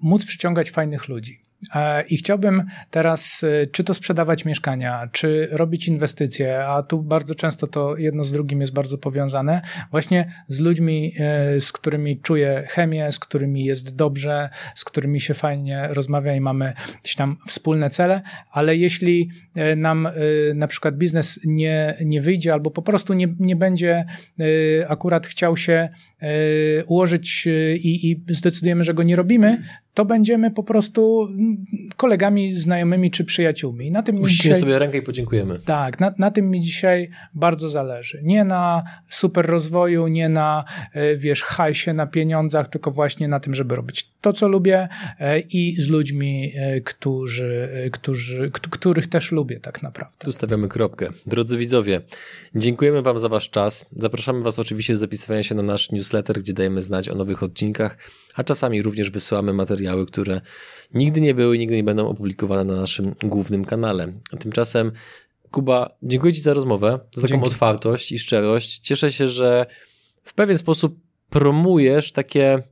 móc przyciągać fajnych ludzi. E, I chciałbym teraz, e, czy to sprzedawać mieszkania, czy robić inwestycje, a tu bardzo często to jedno z drugim jest bardzo powiązane, właśnie z ludźmi, e, z którymi czuję chemię, z którymi jest dobrze, z którymi się fajnie rozmawia i mamy gdzieś tam wspólne cele, ale jeśli nam na przykład biznes nie, nie wyjdzie albo po prostu nie, nie będzie akurat chciał się ułożyć i, i zdecydujemy, że go nie robimy, to będziemy po prostu kolegami, znajomymi czy przyjaciółmi. Na tym Uściśniemy dzisiaj, sobie rękę i podziękujemy. Tak, na, na tym mi dzisiaj bardzo zależy. Nie na super rozwoju, nie na, e, wiesz, hajsie, na pieniądzach, tylko właśnie na tym, żeby robić to, co lubię e, i z ludźmi, e, którzy, którzy, których też lubię tak naprawdę. Tu stawiamy kropkę. Drodzy widzowie, dziękujemy Wam za Wasz czas. Zapraszamy Was oczywiście do zapisywania się na nasz newsletter, gdzie dajemy znać o nowych odcinkach, a czasami również wysyłamy materiały, które nigdy nie były nigdy nie będą opublikowane na naszym głównym kanale. Tymczasem Kuba, dziękuję Ci za rozmowę, za taką Dzięki. otwartość i szczerość. Cieszę się, że w pewien sposób promujesz takie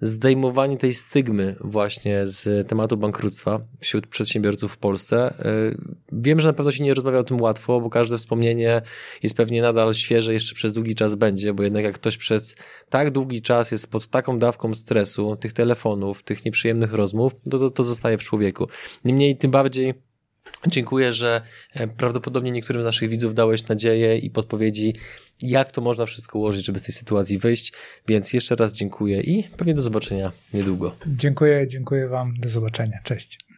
zdejmowanie tej stygmy właśnie z tematu bankructwa wśród przedsiębiorców w Polsce. Y, wiem, że na pewno się nie rozmawia o tym łatwo, bo każde wspomnienie jest pewnie nadal świeże, jeszcze przez długi czas będzie, bo jednak jak ktoś przez tak długi czas jest pod taką dawką stresu, tych telefonów, tych nieprzyjemnych rozmów, to, to, to zostaje w człowieku. Niemniej tym bardziej Dziękuję, że e, prawdopodobnie niektórym z naszych widzów dałeś nadzieję i podpowiedzi, jak to można wszystko ułożyć, żeby z tej sytuacji wyjść. Więc jeszcze raz dziękuję i pewnie do zobaczenia niedługo. Dziękuję, dziękuję Wam. Do zobaczenia. Cześć.